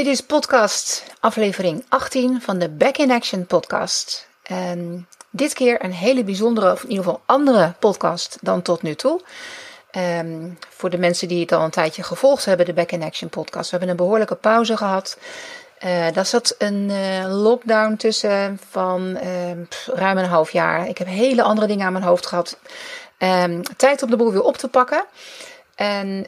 Dit is podcast aflevering 18 van de Back in Action podcast. En dit keer een hele bijzondere, of in ieder geval andere podcast dan tot nu toe. Um, voor de mensen die het al een tijdje gevolgd hebben, de Back in Action podcast. We hebben een behoorlijke pauze gehad. Uh, daar zat een uh, lockdown tussen van uh, ruim een half jaar. Ik heb hele andere dingen aan mijn hoofd gehad. Um, tijd om de boel weer op te pakken. En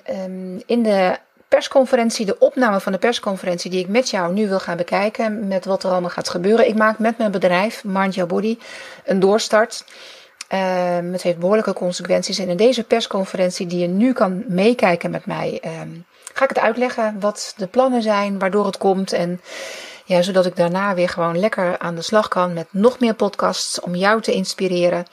in de persconferentie, de opname van de persconferentie die ik met jou nu wil gaan bekijken, met wat er allemaal gaat gebeuren. Ik maak met mijn bedrijf, Mind Your Body, een doorstart. Uh, het heeft behoorlijke consequenties. En in deze persconferentie, die je nu kan meekijken met mij, uh, ga ik het uitleggen wat de plannen zijn, waardoor het komt. En ja, zodat ik daarna weer gewoon lekker aan de slag kan met nog meer podcasts om jou te inspireren.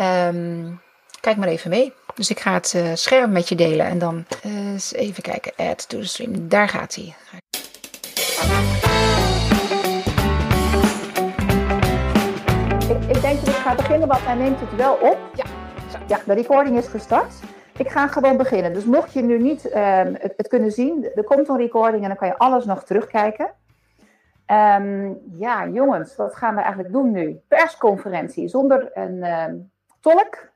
Um, kijk maar even mee. Dus ik ga het uh, scherm met je delen en dan uh, eens even kijken. Add to the stream. Daar gaat hij. Ik, ik, denk dat ik ga beginnen, want hij neemt het wel op. Ja. Ja, de recording is gestart. Ik ga gewoon beginnen. Dus mocht je nu niet uh, het, het, kunnen zien, er komt een recording en dan kan je alles nog terugkijken. Um, ja, jongens, wat gaan we eigenlijk doen nu? Persconferentie zonder een ehm, tolk.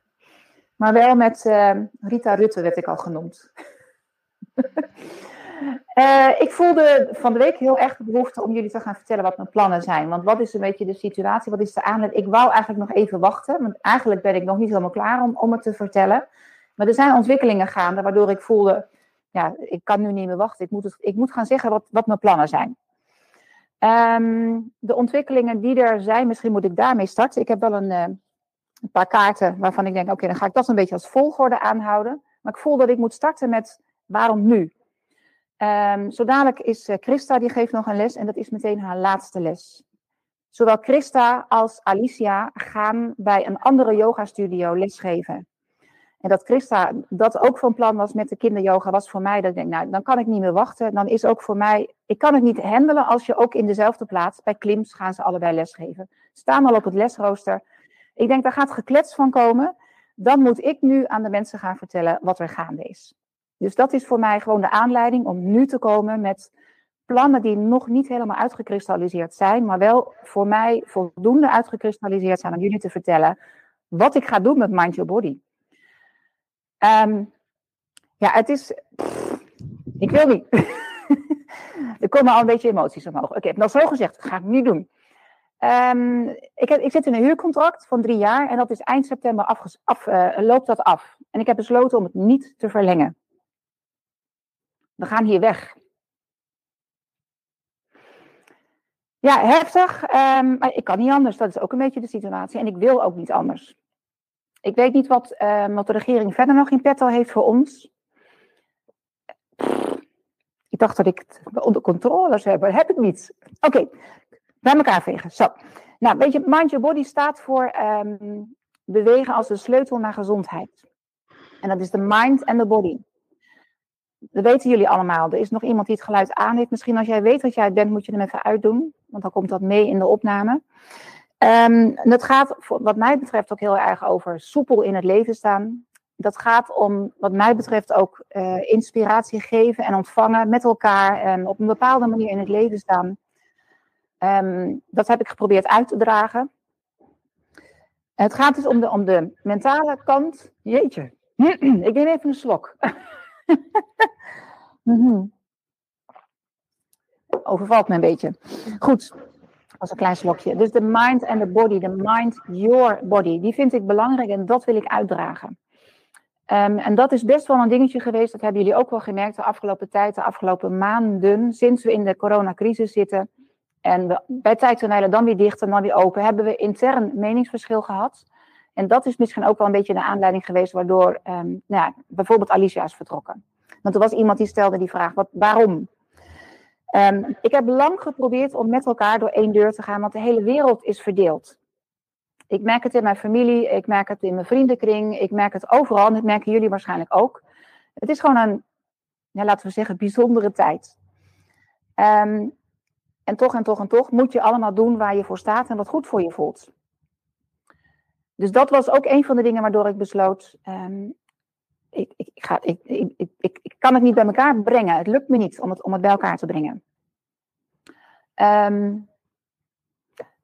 Maar wel met uh, Rita Rutte werd ik al genoemd. uh, ik voelde van de week heel erg de behoefte om jullie te gaan vertellen wat mijn plannen zijn. Want wat is een beetje de situatie, wat is de aanleiding? Ik wou eigenlijk nog even wachten, want eigenlijk ben ik nog niet helemaal klaar om, om het te vertellen. Maar er zijn ontwikkelingen gaande waardoor ik voelde, ja, ik kan nu niet meer wachten. Ik moet, het, ik moet gaan zeggen wat, wat mijn plannen zijn. Um, de ontwikkelingen die er zijn, misschien moet ik daarmee starten. Ik heb wel een... Een paar kaarten waarvan ik denk, oké, dan ga ik dat een beetje als volgorde aanhouden. Maar ik voel dat ik moet starten met waarom nu? Um, zo dadelijk is uh, Christa, die geeft nog een les en dat is meteen haar laatste les. Zowel Christa als Alicia gaan bij een andere yoga-studio lesgeven. En dat Christa dat ook van plan was met de kinderyoga, was voor mij dat ik denk, nou, dan kan ik niet meer wachten. Dan is ook voor mij, ik kan het niet handelen als je ook in dezelfde plaats, bij Klims gaan ze allebei lesgeven. Staan al op het lesrooster. Ik denk, daar gaat geklets van komen. Dan moet ik nu aan de mensen gaan vertellen wat er gaande is. Dus dat is voor mij gewoon de aanleiding om nu te komen met plannen die nog niet helemaal uitgekristalliseerd zijn, maar wel voor mij voldoende uitgekristalliseerd zijn om jullie te vertellen wat ik ga doen met Mind Your Body. Um, ja, het is. Ik wil niet. er komen al een beetje emoties omhoog. Oké, okay, nou zo gezegd, dat ga ik niet doen. Um, ik, heb, ik, zit in een huurcontract van drie jaar en dat is eind september af, uh, loopt dat af. En ik heb besloten om het niet te verlengen. We gaan hier weg. Ja, heftig, um, maar ik kan niet anders. Dat is ook een beetje de situatie. En ik wil ook niet anders. Ik weet niet wat, um, wat de regering verder nog in petto heeft voor ons. Ik dacht dat ik het onder controle zou hebben. Heb ik niet. Oké, bij elkaar vegen. Zo. Nou, weet je, Mind Your Body staat voor um, bewegen als de sleutel naar gezondheid. En dat is de mind en de body. Dat weten jullie allemaal. Er is nog iemand die het geluid aan heeft. Misschien als jij weet dat jij het bent, moet je hem even uitdoen. Want dan komt dat mee in de opname. Um, dat gaat, wat mij betreft, ook heel erg over soepel in het leven staan. Dat gaat om, wat mij betreft, ook uh, inspiratie geven en ontvangen met elkaar. En op een bepaalde manier in het leven staan. Um, dat heb ik geprobeerd uit te dragen. Het gaat dus om de, om de mentale kant. Jeetje, ik neem even een slok. Mhm. Overvalt me een beetje. Goed, als een klein slokje. Dus de mind en de body, de mind, your body, die vind ik belangrijk en dat wil ik uitdragen. Um, en dat is best wel een dingetje geweest, dat hebben jullie ook wel gemerkt de afgelopen tijd, de afgelopen maanden, sinds we in de coronacrisis zitten. En we, bij tijdtonelen dan weer dicht en dan weer open, hebben we intern meningsverschil gehad. En dat is misschien ook wel een beetje de aanleiding geweest waardoor um, nou ja, bijvoorbeeld Alicia is vertrokken. Want er was iemand die stelde die vraag, wat, waarom? Um, ik heb lang geprobeerd om met elkaar door één deur te gaan, want de hele wereld is verdeeld. Ik merk het in mijn familie, ik merk het in mijn vriendenkring, ik merk het overal en dat merken jullie waarschijnlijk ook. Het is gewoon een, ja, laten we zeggen, bijzondere tijd. Um, en toch en toch en toch moet je allemaal doen waar je voor staat en wat goed voor je voelt. Dus dat was ook een van de dingen waardoor ik besloot, um, ik, ik, ga, ik, ik, ik kan het niet bij elkaar brengen. Het lukt me niet om het, om het bij elkaar te brengen. Um,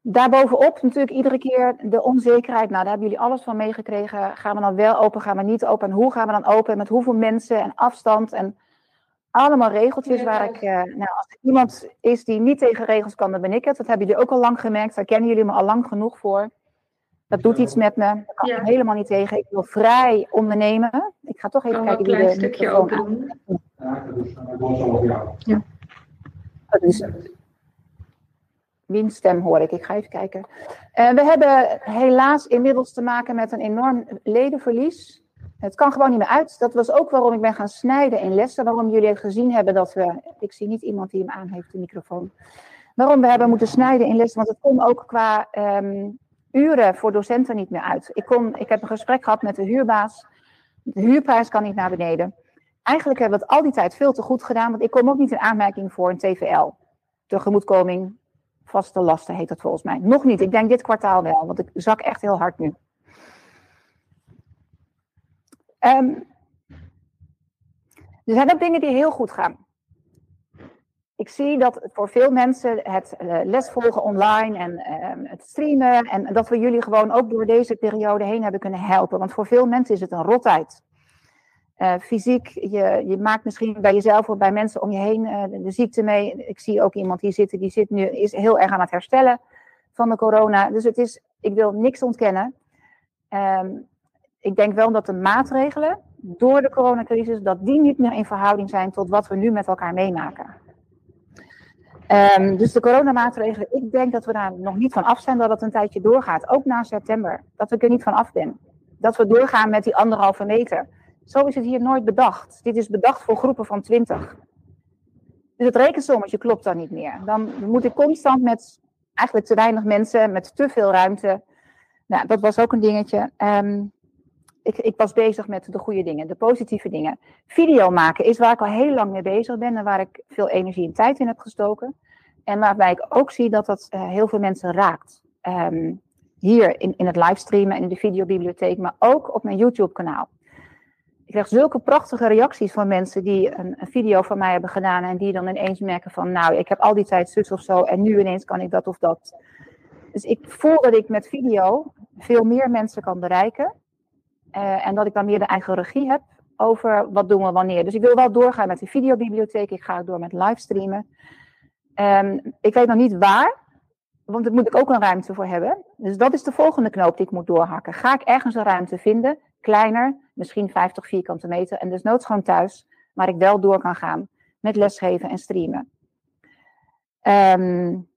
Daarbovenop natuurlijk iedere keer de onzekerheid. Nou, daar hebben jullie alles van meegekregen. Gaan we dan wel open, gaan we niet open? En hoe gaan we dan open? Met hoeveel mensen en afstand? En allemaal regeltjes waar ik... Uh, nou, als er iemand is die niet tegen regels kan, dan ben ik het. Dat hebben jullie ook al lang gemerkt. Daar kennen jullie me al lang genoeg voor. Dat doet iets met me. Daar kan ik helemaal niet tegen. Ik wil vrij ondernemen. Ik ga toch even kijken wie de stukje open Ja, Ja. Dus, Wiens stem hoor ik? Ik ga even kijken. Uh, we hebben helaas inmiddels te maken met een enorm ledenverlies. Het kan gewoon niet meer uit. Dat was ook waarom ik ben gaan snijden in lessen. Waarom jullie gezien hebben dat we. Ik zie niet iemand die hem aan heeft, de microfoon. Waarom we hebben moeten snijden in lessen. Want het kon ook qua um, uren voor docenten niet meer uit. Ik, kon, ik heb een gesprek gehad met de huurbaas. De huurprijs kan niet naar beneden. Eigenlijk hebben we het al die tijd veel te goed gedaan. Want ik kom ook niet in aanmerking voor een TVL. Tegemoetkoming Vaste lasten heet dat volgens mij. Nog niet. Ik denk dit kwartaal wel, want ik zak echt heel hard nu. Um, er zijn ook dingen die heel goed gaan. Ik zie dat voor veel mensen het uh, lesvolgen online en uh, het streamen. En dat we jullie gewoon ook door deze periode heen hebben kunnen helpen. Want voor veel mensen is het een rottijd. Uh, fysiek, je, je maakt misschien bij jezelf of bij mensen om je heen uh, de, ziekte mee. Ik zie ook iemand hier zitten, die zit nu, is heel erg aan het herstellen van de corona. Dus het is, ik wil niks ontkennen. Um, ik denk wel dat de maatregelen door de coronacrisis, dat die niet meer in verhouding zijn tot wat we nu met elkaar meemaken. Um, dus de coronamaatregelen, ik denk dat we daar nog niet van af zijn, dat het een tijdje doorgaat, ook na september. Dat ik er niet van af ben. Dat we doorgaan met die anderhalve meter. Zo is het hier nooit bedacht. Dit is bedacht voor groepen van 20. Dus het rekensommetje klopt dan niet meer. Dan moet ik constant met eigenlijk te weinig mensen, met te veel ruimte. Nou, dat was ook een dingetje. Um, ik, ik, was bezig met de goede dingen, de positieve dingen. Video maken is waar ik al heel lang mee bezig ben en waar ik veel energie en tijd in heb gestoken. En waarbij ik ook zie dat dat uh, heel veel mensen raakt. Um, hier in, in het livestreamen en in de videobibliotheek, maar ook op mijn YouTube-kanaal. Ik krijg zulke prachtige reacties van mensen die een, een, video van mij hebben gedaan en die dan ineens merken van, nou, ik heb al die tijd zus of zo en nu ineens kan ik dat of dat. Dus ik voel dat ik met video veel meer mensen kan bereiken uh, en dat ik dan meer de eigen regie heb over wat doen we wanneer. Dus ik wil wel doorgaan met de videobibliotheek. Ik ga door met livestreamen. Um, ik weet nog niet waar, want daar moet ik ook een ruimte voor hebben. Dus dat is de volgende knoop die ik moet doorhakken. Ga ik ergens een ruimte vinden, kleiner, misschien 50 vierkante meter, en dus noods gewoon thuis, waar ik wel door kan gaan met lesgeven en streamen. Um,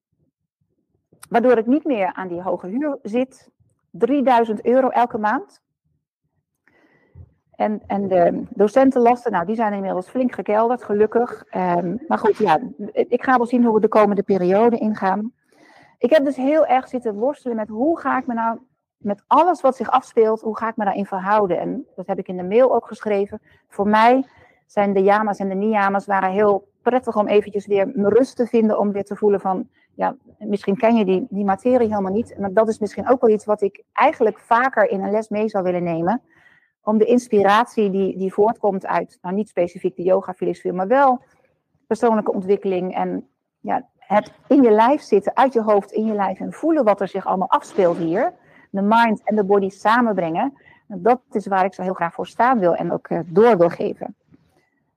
waardoor ik niet meer aan die hoge huur zit. 3000 euro elke maand. En, en de docentenlasten, nou, die zijn inmiddels flink gekelderd, gelukkig. Um, maar goed, ja, ik ga wel zien hoe we de komende periode ingaan. Ik heb dus heel erg zitten worstelen met hoe ga ik me nou met alles wat zich afspeelt, hoe ga ik me daarin verhouden? En dat heb ik in de mail ook geschreven. Voor mij zijn de yama's en de niyamas waren heel prettig om eventjes weer rust te vinden, om weer te voelen van, ja, misschien ken je die, die materie helemaal niet. Maar dat is misschien ook wel iets wat ik eigenlijk vaker in een les mee zou willen nemen. Om de inspiratie die, die voortkomt uit, nou niet specifiek de yoga-filosofie, maar wel persoonlijke ontwikkeling en ja, het in je lijf zitten, uit je hoofd in je lijf en voelen wat er zich allemaal afspeelt hier. De mind en de body samenbrengen. Dat is waar ik zo heel graag voor staan wil en ook uh, door wil geven.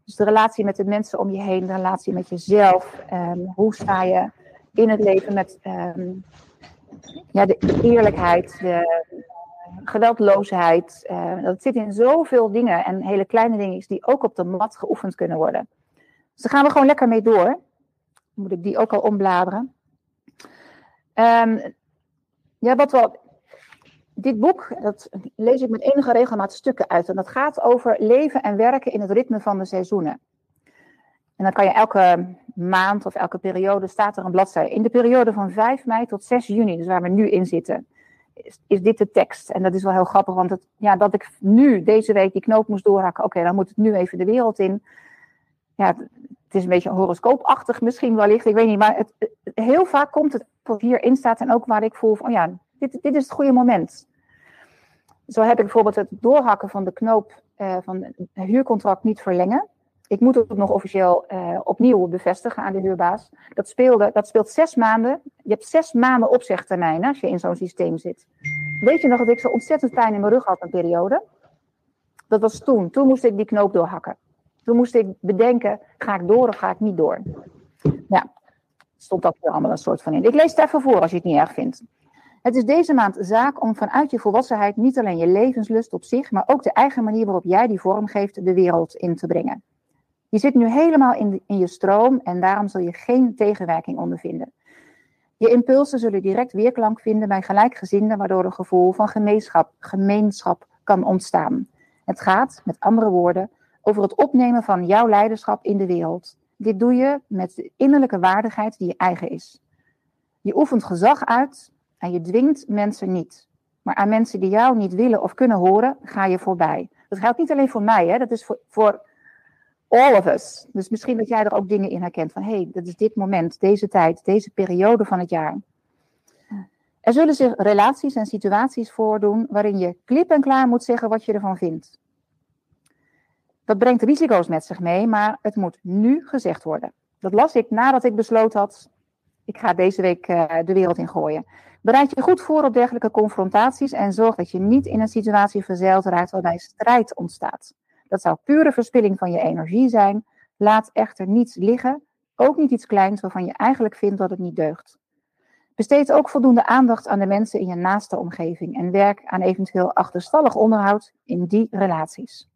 Dus de relatie met de mensen om je heen, de relatie met jezelf. Um, hoe sta je in het leven met um, ja, de, eerlijkheid, de geweldloosheid. Uh, dat zit in zoveel dingen en hele kleine dingen die ook op de mat geoefend kunnen worden. Dus daar gaan we gewoon lekker mee door moet ik die ook al ombladeren. Um, ja, wat wel. Dit boek, dat lees ik met enige regelmaat stukken uit. En dat gaat over leven en werken in het ritme van de seizoenen. En dan kan je elke maand of elke periode staat er een bladzijde. In de periode van 5 mei tot 6 juni, dus waar we nu in zitten, is, dit de tekst. En dat is wel heel grappig, want het, ja, dat ik nu deze week die knoop moest doorhakken. Oké, dan moet het nu even de wereld in. Ja, het is een beetje horoscoopachtig misschien wellicht, ik weet niet. Maar het, heel vaak komt het wat hierin staat en ook waar ik voel van, ja, dit, dit is het goede moment. Zo heb ik bijvoorbeeld het doorhakken van de knoop uh, van een huurcontract niet verlengen. Ik moet het nog officieel uh, opnieuw bevestigen aan de huurbaas. Dat, speelde, dat speelt zes maanden. Je hebt zes maanden opzegtermijn als je in zo'n systeem zit. Weet je nog dat ik zo ontzettend pijn in mijn rug had een periode? Dat was toen. Toen moest ik die knoop doorhakken. Toen moest ik bedenken, ga ik door of ga ik niet door? Ja, stond dat er allemaal een soort van in. Ik lees het even voor als je het niet erg vindt. Het is deze maand zaak om vanuit je volwassenheid niet alleen je levenslust op zich, maar ook de eigen manier waarop jij die vorm geeft de wereld in te brengen. Je zit nu helemaal in, in je stroom en daarom zul je geen tegenwerking ondervinden. Je impulsen zullen direct weerklank vinden bij gelijkgezinden, waardoor een gevoel van gemeenschap, gemeenschap kan ontstaan. Het gaat, met andere woorden, over het opnemen van jouw leiderschap in de wereld. Dit doe je met de innerlijke waardigheid die je eigen is. Je oefent gezag uit en je dwingt mensen niet. Maar aan mensen die jou niet willen of kunnen horen, ga je voorbij. Dat geldt niet alleen voor mij, hè? dat is voor, voor all of us. Dus misschien dat jij er ook dingen in herkent van hé, hey, dat is dit moment, deze tijd, deze periode van het jaar. Er zullen zich relaties en situaties voordoen waarin je klip en klaar moet zeggen wat je ervan vindt. Dat brengt risico's met zich mee, maar het moet nu gezegd worden. Dat las ik nadat ik besloten had, ik ga deze week uh, de wereld in gooien. Bereid je goed voor op dergelijke confrontaties en zorg dat je niet in een situatie verzeild raakt waarbij strijd ontstaat. Dat zou pure verspilling van je energie zijn. Laat echter niets liggen, ook niet iets kleins waarvan je eigenlijk vindt dat het niet deugt. Besteed ook voldoende aandacht aan de mensen in je naaste omgeving en werk aan eventueel achterstallig onderhoud in die relaties.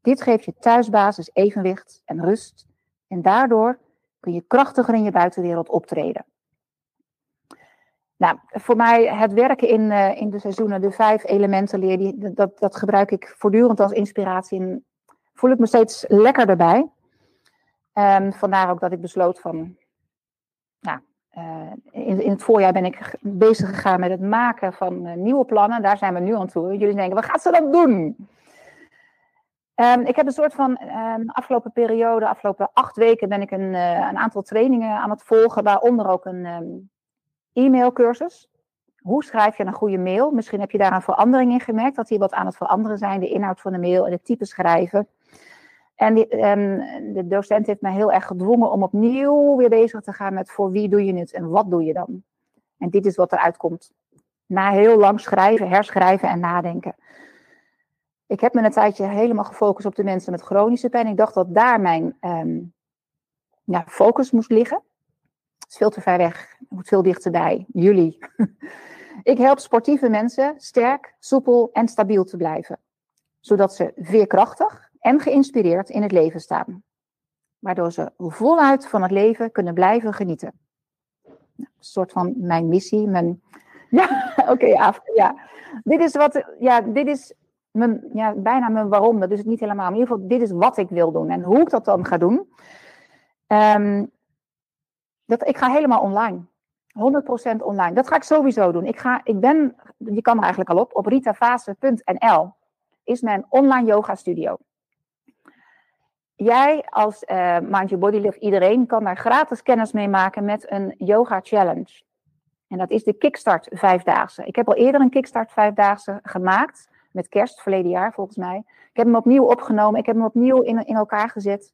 Dit geeft je thuisbasis evenwicht en rust en daardoor kun je krachtiger in je buitenwereld optreden. Nou, voor mij het werken in, uh, in de seizoenen, de vijf elementen leer, die, dat, dat gebruik ik voortdurend als inspiratie en voel ik me steeds lekker erbij. Um, vandaar ook dat ik besloot van, nou, uh, in, in het voorjaar ben ik bezig gegaan met het maken van uh, nieuwe plannen. Daar zijn we nu aan toe. Jullie denken, wat gaat ze dan doen? Um, ik heb een soort van um, afgelopen periode, afgelopen acht weken, ben ik een, een aantal trainingen aan het volgen, waaronder ook een e-mailcursus. Hoe schrijf je een goede mail? Misschien heb je daar een verandering in gemerkt, dat hier wat aan het veranderen zijn, de inhoud van de mail en het type schrijven. En die, um, de docent heeft mij heel erg gedwongen om opnieuw weer bezig te gaan met voor wie doe je het en wat doe je dan? En dit is wat eruit komt. Na heel lang schrijven, herschrijven en nadenken. Ik heb me een tijdje helemaal gefocust op de mensen met chronische pijn. Ik dacht dat daar mijn ja, focus moest liggen veel te ver weg. Het moet veel dichterbij. Jullie. ik help sportieve mensen sterk, soepel en stabiel te blijven. Zodat ze veerkrachtig en geïnspireerd in het leven staan. Waardoor ze voluit van het leven kunnen blijven genieten. Nou, een soort van mijn missie, mijn... Ja, oké, ja. Dit is wat, ja, dit is mijn, ja, bijna mijn waarom. Dat is het niet helemaal. In ieder geval, dit is wat ik wil doen. En hoe ik dat dan ga doen. Um, dat, ik ga helemaal online. 100% online. Dat ga ik sowieso doen. Ik, ga, ik ben, je kan er eigenlijk al op, op ritafase.nl is mijn online yoga studio. Jij als uh, Mind Your Body Lift, iedereen kan daar gratis kennis mee maken met een yoga challenge. En dat is de Kickstart Vijfdaagse. Ik heb al eerder een Kickstart Vijfdaagse gemaakt. Met kerst, verleden jaar volgens mij. Ik heb hem opnieuw opgenomen. Ik heb hem opnieuw in, in elkaar gezet.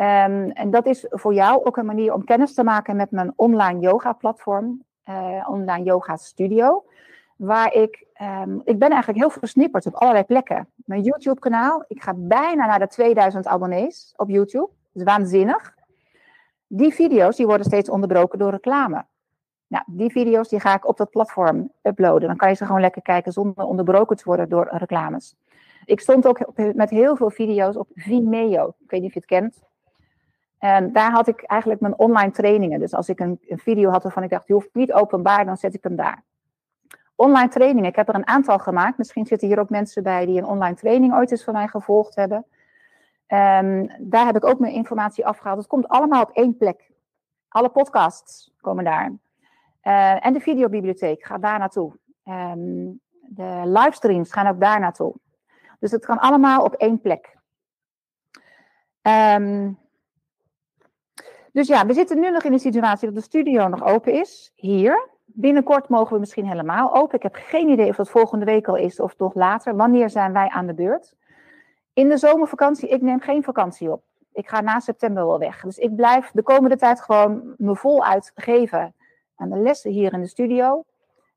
Um, en dat is voor jou ook een manier om kennis te maken met mijn online yoga platform, uh, online yoga studio. Waar ik, um, ik ben eigenlijk heel versnipperd op allerlei plekken. Mijn YouTube kanaal, ik ga bijna naar de 2000 abonnees op YouTube. Dat is waanzinnig. Die video's die worden steeds onderbroken door reclame. Nou, die video's die ga ik op dat platform uploaden. Dan kan je ze gewoon lekker kijken zonder onderbroken te worden door reclames. Ik stond ook met heel veel video's op Vimeo. Ik weet niet of je het kent. En daar had ik eigenlijk mijn online trainingen. Dus als ik een, een, video had waarvan ik dacht, die hoeft niet openbaar, dan zet ik hem daar. Online trainingen, ik heb er een aantal gemaakt. Misschien zitten hier ook mensen bij die een online training ooit eens van mij gevolgd hebben. Um, daar heb ik ook mijn informatie afgehaald. Het komt allemaal op één plek. Alle podcasts komen daar. Uh, en de videobibliotheek gaat daar naartoe. Um, de livestreams gaan ook daar naartoe. Dus het kan allemaal op één plek. Um, dus ja, we zitten nu nog in een situatie dat de studio nog open is. Hier. Binnenkort mogen we misschien helemaal open. Ik heb geen idee of dat volgende week al is of toch later. Wanneer zijn wij aan de beurt? In de zomervakantie, ik neem geen vakantie op. Ik ga na september wel weg. Dus ik blijf de komende tijd gewoon me voluit geven aan de lessen hier in de studio.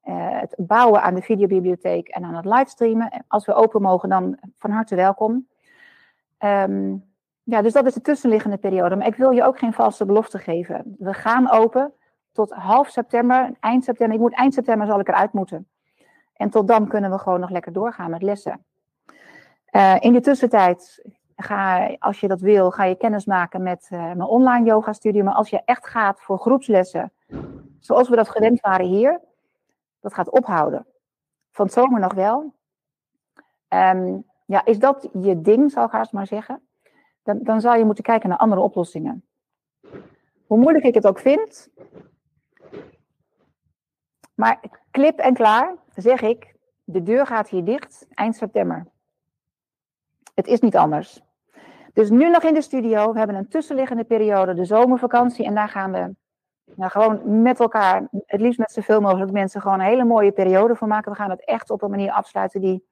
Uh, het bouwen aan de videobibliotheek en aan het livestreamen. Als we open mogen, dan van harte welkom. Um, ja, dus dat is de tussenliggende periode. Maar ik wil je ook geen valse belofte geven. We gaan open tot half september, eind september. Ik moet eind september zal ik eruit moeten. En tot dan kunnen we gewoon nog lekker doorgaan met lessen. Uh, in de tussentijd ga, als je dat wil, ga je kennis maken met uh, mijn online yoga studio. Maar als je echt gaat voor groepslessen, zoals we dat gewend waren hier, dat gaat ophouden. Van zomer nog wel. Um, ja, is dat je ding, zal ik haast maar zeggen? Dan, dan zou je moeten kijken naar andere oplossingen. Hoe moeilijk ik het ook vind, maar klip en klaar, zeg ik, de deur gaat hier dicht eind september. Het is niet anders. Dus nu nog in de studio. We hebben een tussenliggende periode, de zomervakantie. En daar gaan we nou, gewoon met elkaar, het liefst met zoveel mogelijk mensen, gewoon een hele mooie periode voor maken. We gaan het echt op een manier afsluiten die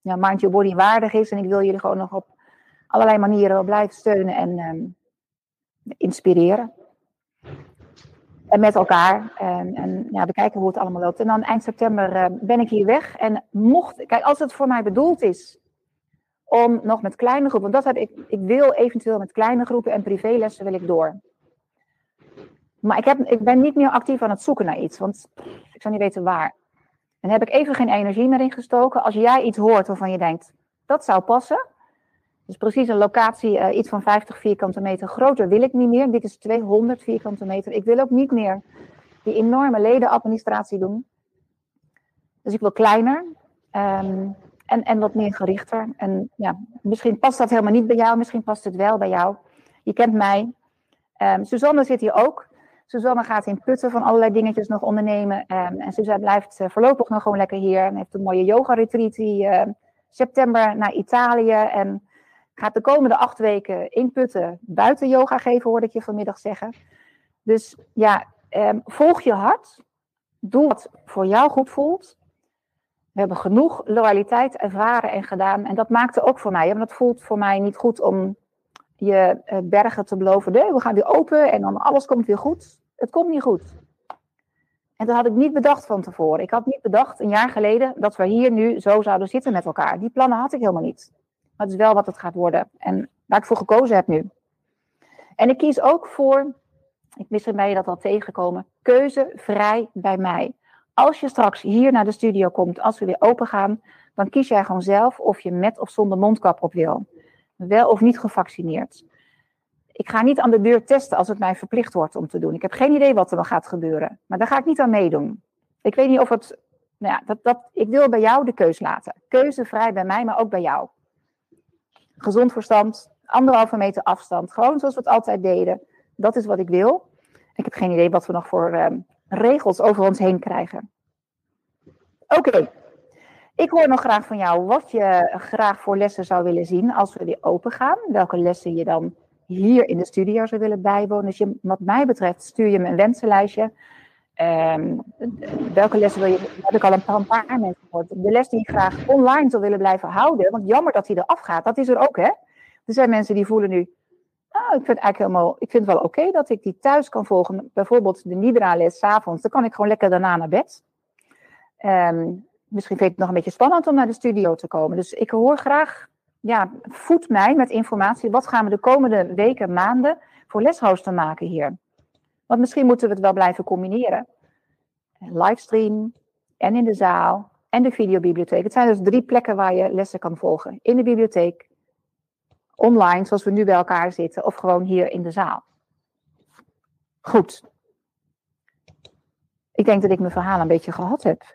ja, Mind Your Body waardig is. En ik wil jullie gewoon nog op allerlei manieren blijven steunen en um, inspireren. En met elkaar. En, en ja, bekijken hoe het allemaal loopt. En dan eind september uh, ben ik hier weg. En mocht, kijk, als het voor mij bedoeld is om nog met kleine groepen, want dat heb ik, ik wil eventueel met kleine groepen en privélessen wil ik door. Maar ik, heb, ik ben niet meer actief aan het zoeken naar iets, want ik zou niet weten waar. En heb ik even geen energie meer ingestoken. Als jij iets hoort waarvan je denkt, dat zou passen. Dus precies een locatie, uh, iets van 50 vierkante meter groter wil ik niet meer. Dit is 200 vierkante meter. Ik wil ook niet meer die enorme ledenadministratie doen. Dus ik wil kleiner. Um, en, en wat meer gerichter. En ja, misschien past dat helemaal niet bij jou, misschien past het wel bij jou. Je kent mij. Um, Suzanne zit hier ook. Suzanne gaat in Putten van allerlei dingetjes nog ondernemen. Um, en Suzanne blijft uh, voorlopig nog gewoon lekker hier. En heeft een mooie yoga-retreat die uh, september naar Italië. En gaat de komende acht weken in Putten buiten yoga geven, hoorde ik je vanmiddag zeggen. Dus ja, um, volg je hart. Doe wat voor jou goed voelt. We hebben genoeg loyaliteit ervaren en gedaan. En dat maakte ook voor mij. Want het voelt voor mij niet goed om je uh, bergen te beloven. Nee, we gaan weer open en dan alles komt weer goed. Het komt niet goed. En dat had ik niet bedacht van tevoren. Ik had niet bedacht een jaar geleden dat we hier nu zo zouden zitten met elkaar. Die plannen had ik helemaal niet. Maar het is wel wat het gaat worden. En waar ik voor gekozen heb nu. En ik kies ook voor, ik ben je dat al tegengekomen, keuzevrij bij mij. Als je straks hier naar de studio komt, als we weer open gaan, dan kies jij gewoon zelf of je met of zonder mondkap op wil. Wel of niet gevaccineerd. Ik ga niet aan de deur testen als het mij verplicht wordt om te doen. Ik heb geen idee wat er dan gaat gebeuren. Maar daar ga ik niet aan meedoen. Ik weet niet of het. Nou ja, dat, dat, ik wil bij jou de keus laten. Keuzevrij bij mij, maar ook bij jou. Gezond verstand, anderhalve meter afstand. Gewoon zoals we het altijd deden. Dat is wat ik wil. Ik heb geen idee wat we nog voor um, regels over ons heen krijgen. Oké. Ik hoor nog graag van jou wat je graag voor lessen zou willen zien als we weer open gaan. Welke lessen je dan hier in de studio zou willen bijwonen. Dus je, wat mij betreft stuur je me een wensenlijstje. Um, welke lessen wil je? heb ik al een paar, een mensen gehoord. De les die je graag online zou willen blijven houden. Want jammer dat hij eraf gaat. Dat is er ook, hè? Er zijn mensen die voelen nu. Nou, ik vind eigenlijk helemaal. Ik vind het wel oké dat ik die thuis kan volgen. Bijvoorbeeld de Nidra-les s'avonds. Dan kan ik gewoon lekker daarna naar bed. Um, misschien vind ik het nog een beetje spannend om naar de studio te komen. Dus ik hoor graag ja, voed mij met informatie. Wat gaan we de komende weken, maanden voor leshosten maken hier? Want misschien moeten we het wel blijven combineren. Livestream en in de zaal en de videobibliotheek. Het zijn dus drie plekken waar je lessen kan volgen. In de bibliotheek, online, zoals we nu bij elkaar zitten, of gewoon hier in de zaal. Goed. Ik denk dat ik mijn verhaal een beetje gehad heb.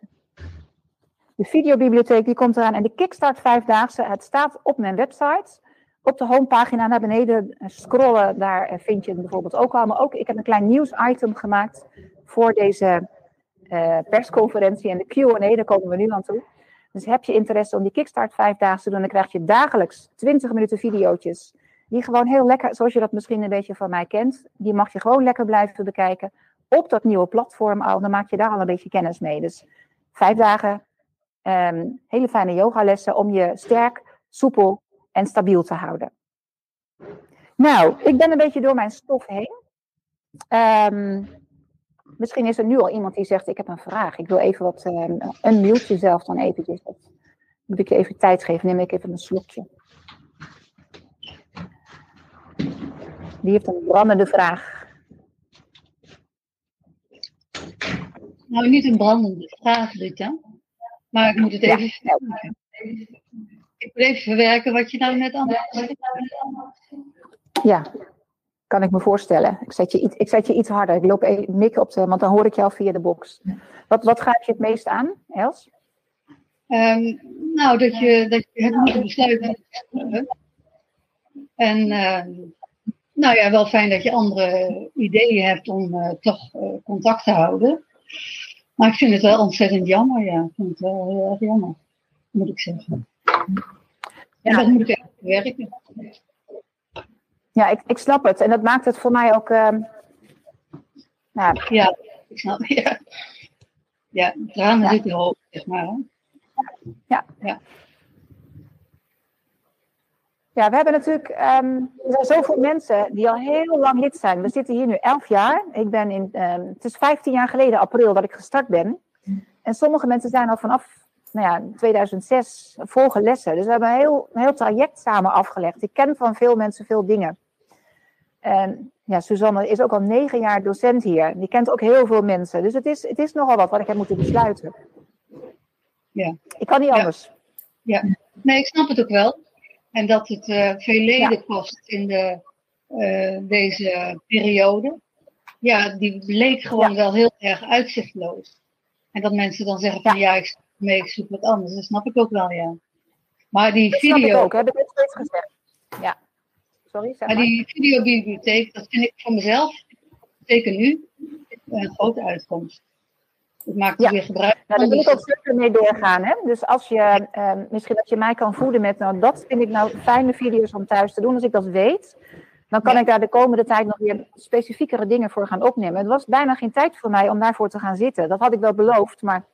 De videobibliotheek die komt eraan en de Kickstart Vijfdaagse, het staat op mijn website. Op de homepagina naar beneden scrollen, daar vind je het bijvoorbeeld ook al. Maar ook, ik heb een klein nieuwsitem gemaakt voor deze uh, persconferentie en de Q&A, daar komen we nu aan toe. Dus heb je interesse om die Kickstart Vijfdaagse te doen, dan krijg je dagelijks 20 minuten video's. Die gewoon heel lekker, zoals je dat misschien een beetje van mij kent, die mag je gewoon lekker blijven bekijken op dat nieuwe platform al. Dan maak je daar al een beetje kennis mee. Dus vijf dagen Um, hele fijne yogalessen om je sterk, soepel en stabiel te houden. Nou, ik ben een beetje door mijn stof heen. Ehm, misschien is er nu al iemand die zegt, ik heb een vraag. Ik wil even wat, um, unmute jezelf dan eventjes. Dat moet ik je even tijd geven, neem ik even een slokje. Die heeft een brandende vraag. Nou, niet een brandende vraag, Rita. Maar ik moet het even... Ja. Ik moet even verwerken wat je nou net aan Ja, kan ik me voorstellen. Ik zet je, iets, ik zet je iets harder. Ik loop even mikken op de, want dan hoor ik jou via de box. Wat, wat grijp je het meest aan, Els? Um, nou, dat je, dat je het moeten besluiten. En uh, nou ja, wel fijn dat je andere ideeën hebt om uh, toch uh, contact te houden. Maar ik vind het wel ontzettend jammer, ja. Ik vind het wel heel erg jammer, moet ik zeggen. En dat moet echt werken. Ja, ik, ik snap het. En dat maakt het voor mij ook. Uh, nou, ja, ik snap het. Ja, ja tranen ja. zitten hoog, zeg maar. Hè? Ja. ja. Ja, we hebben natuurlijk, um, er zijn zoveel mensen die al heel lang lid zijn. We zitten hier nu elf jaar. Ik ben in, um, het is 15 jaar geleden, april, dat ik gestart ben. En sommige mensen zijn al vanaf nou ja, 2006 volgen lessen. Dus we hebben een heel, een heel traject samen afgelegd. Ik ken van veel mensen veel dingen. En ja, Suzanne is ook al negen jaar docent hier. Die kent ook heel veel mensen. Dus het is, het is nogal wat wat ik heb moeten besluiten. Ja. Ik kan niet anders. Ja, nee, ik snap het ook wel. En dat het uh, veel leden ja. kost in de, uh, deze periode. Ja, die bleek gewoon ja. wel heel erg uitzichtloos. En dat mensen dan zeggen van ja, ik mee, ik zoek wat anders. Dat snap ik ook wel, ja. Maar die dat video. Snap ik ook, heb ik net steeds gezegd. Ja. Sorry, zeg maar. maar die videobibliotheek, dat vind ik voor mezelf, zeker nu, een grote uitkomst. Ik maak er ja. weer gebruik van. Nou, daar wil ik ook zeker mee doorgaan. Hè? Dus als je, uh, misschien dat je mij kan voeden met, nou dat vind ik nou fijne video's om thuis te doen. Als ik dat weet, dan kan ja. ik daar de komende tijd nog weer specifiekere dingen voor gaan opnemen. Het was bijna geen tijd voor mij om daarvoor te gaan zitten. Dat had ik wel beloofd, maar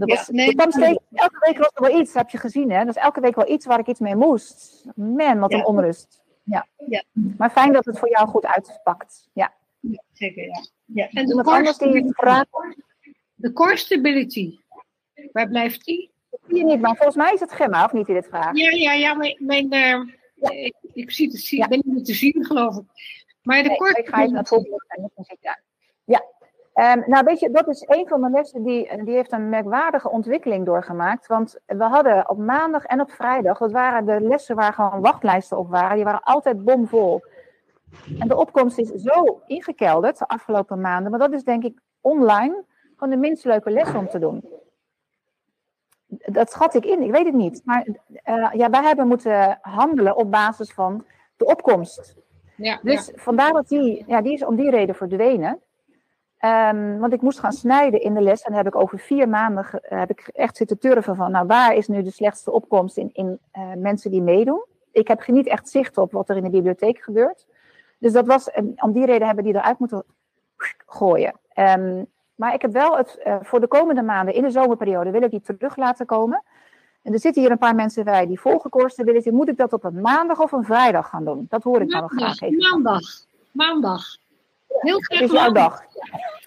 er was, ja, nee, er kwam steeds, elke week was er wel iets, heb je gezien hè. Dus elke week wel iets waar ik iets mee moest. Man, wat een ja. onrust. Ja. ja. Maar fijn dat het voor jou goed uitpakt. Ja. ja zeker, ja. ja. En de core, die vraag... de core stability, waar blijft die? Dat zie je niet, maar volgens mij is het Gemma, of niet, die dit vraagt? Ja, ja, ja, mijn, mijn uh, ja. ik, ik zie het, zie, ja. ben niet te zien, geloof ik. Maar de nee, core ik ga even naar het volgende ja. Um, nou, weet je, dat is een van de lessen die, die heeft een merkwaardige ontwikkeling doorgemaakt. Want we hadden op maandag en op vrijdag, dat waren de lessen waar gewoon wachtlijsten op waren, die waren altijd bomvol. En de opkomst is zo ingekelderd de afgelopen maanden, maar dat is denk ik online gewoon de minst leuke les om te doen. Dat schat ik in, ik weet het niet. Maar uh, ja, wij hebben moeten handelen op basis van de opkomst. Ja, dus ja. vandaar dat die, ja, die is om die reden verdwenen. Um, want ik moest gaan snijden in de les. En dan heb ik over vier maanden uh, heb ik echt zitten turven van, nou waar is nu de slechtste opkomst in, in uh, mensen die meedoen. Ik heb niet echt zicht op wat er in de bibliotheek gebeurt. Dus dat was, um, om die reden hebben die eruit moeten gooien. Um, maar ik heb wel het, uh, voor de komende maanden, in de zomerperiode, wil ik die terug laten komen. En er zitten hier een paar mensen bij die volgen Core Stability. Moet ik dat op een maandag of een vrijdag gaan doen? Dat hoor ik dan graag even. Maandag. Maandag. Heel graag. Het is jouw dag.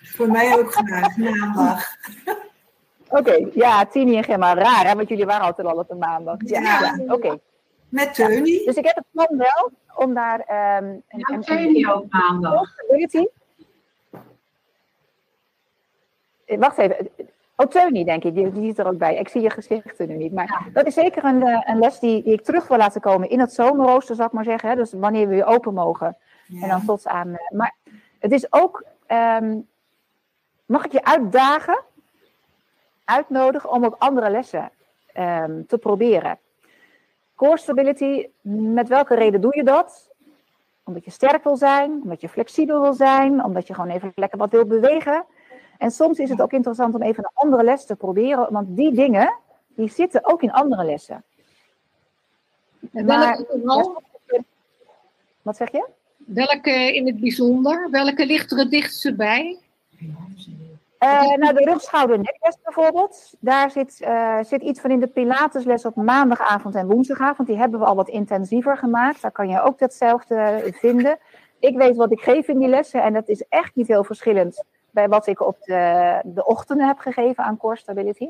Voor mij ook graag, maandag. Oké, okay, ja, Tini en Gemma, raar hè, want jullie waren altijd al op een maandag. Ja, ja. ja oké. Okay. Met Teunie. Ja, dus ik heb het plan wel om daar... Um, ja, een, Teunie ook maandag. Wacht even. Oh, Teunie, denk ik, die, die zit er ook bij. Ik zie je gezichten nu niet. Maar ja. dat is zeker een, een les die, die, ik terug wil laten komen in het zomerrooster, zal ik maar zeggen. Hè? Dus wanneer we weer open mogen. Ja. En dan tot aan... Maar het is ook... Um, mag ik je uitdagen, uitnodigen om ook andere lessen um, te proberen? Core stability, met welke reden doe je dat? Omdat je sterk wil zijn, omdat je flexibel wil zijn, omdat je gewoon even lekker wat wil bewegen. En soms is het ook interessant om even een andere les te proberen, want die dingen, die zitten ook in andere lessen. En vooral? Wat zeg je? Welke in het bijzonder? Welke ligt er het dichtst bij? Uh, nou, de rug, schouder, nekles bijvoorbeeld. Daar zit, uh, zit iets van in de Pilatesles op maandagavond en woensdagavond. Die hebben we al wat intensiever gemaakt. Daar kan je ook datzelfde vinden. Ik weet wat ik geef in die lessen en dat is echt niet heel verschillend bij wat ik op de, de ochtenden heb gegeven aan Core Stability.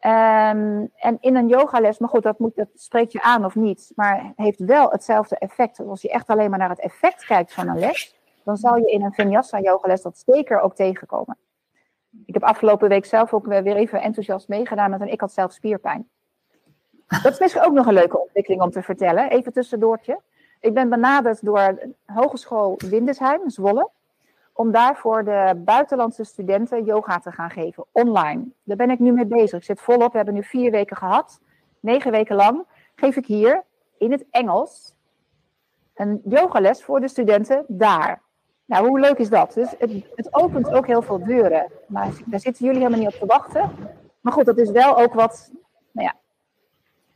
Um, en in een yogales, maar goed, dat, moet, dat spreekt je aan of niet, maar heeft wel hetzelfde effect. Als je echt alleen maar naar het effect kijkt van een les, dan zal je in een vinyasa yogales dat zeker ook tegenkomen. Ik heb afgelopen week zelf ook weer even enthousiast meegedaan met een ik had zelf spierpijn. Dat is misschien ook nog een leuke ontwikkeling om te vertellen, even tussendoortje. Ik ben benaderd door Hogeschool Windesheim, Zwolle om daarvoor de buitenlandse studenten yoga te gaan geven, online. Daar ben ik nu mee bezig. Ik zit volop, we hebben nu vier weken gehad. Negen weken lang geef ik hier in het Engels een yogales voor de studenten daar. Nou, hoe leuk is dat? Dus het, het opent ook heel veel deuren. Maar daar zitten jullie helemaal niet op te wachten. Maar goed, dat is wel ook wat, nou ja,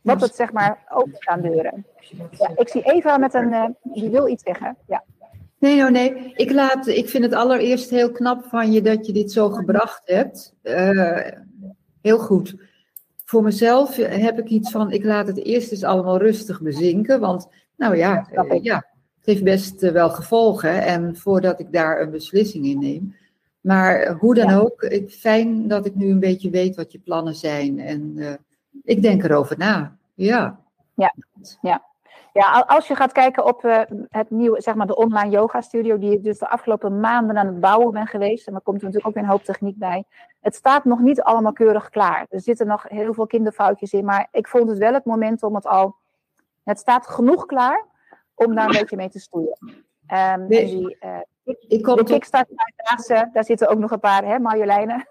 wat het zeg maar openstaan deuren. Ja, ik zie Eva met een, uh, die wil iets zeggen. Ja. Nee, no, nee. Ik, laat, ik vind het allereerst heel knap van je dat je dit zo gebracht hebt. Uh, heel goed. Voor mezelf heb ik iets van, ik laat het eerst eens allemaal rustig bezinken. Want, nou ja, uh, ja het heeft best uh, wel gevolgen. En voordat ik daar een beslissing in neem. Maar hoe dan ja. ook, ik, fijn dat ik nu een beetje weet wat je plannen zijn. En ik denk erover na. Ja. Ja, ja. Ja, als je gaat kijken op uh, het nieuwe, zeg maar de online yoga studio, die ik dus de afgelopen maanden aan het bouwen ben geweest. En daar komt er natuurlijk ook weer een hoop techniek bij. Het staat nog niet allemaal keurig klaar. Er zitten nog heel veel kinderfoutjes in, maar ik vond het wel het moment om het al. Het staat genoeg klaar om daar een beetje mee te stoeien. Um, nee, die, uh, ik de Kickstart vijfdaagse, daar zitten ook nog een paar, hè, Marjoleine.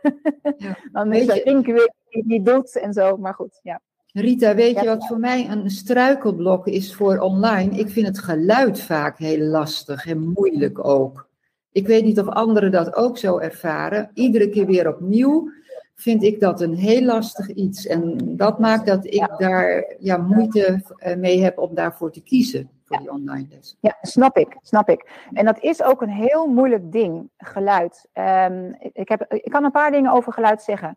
Ja. Dan mensen denken weer die doet en zo, maar goed, ja. Rita, weet je wat voor mij een struikelblok is voor online? Ik vind het geluid vaak heel lastig en moeilijk ook. Ik weet niet of anderen dat ook zo ervaren. Iedere keer weer opnieuw vind ik dat een heel lastig iets. En dat maakt dat ik daar ja, moeite mee heb om daarvoor te kiezen, voor die online les. Ja, snap ik, snap ik. En dat is ook een heel moeilijk ding, geluid. Um, ik, heb, ik kan een paar dingen over geluid zeggen.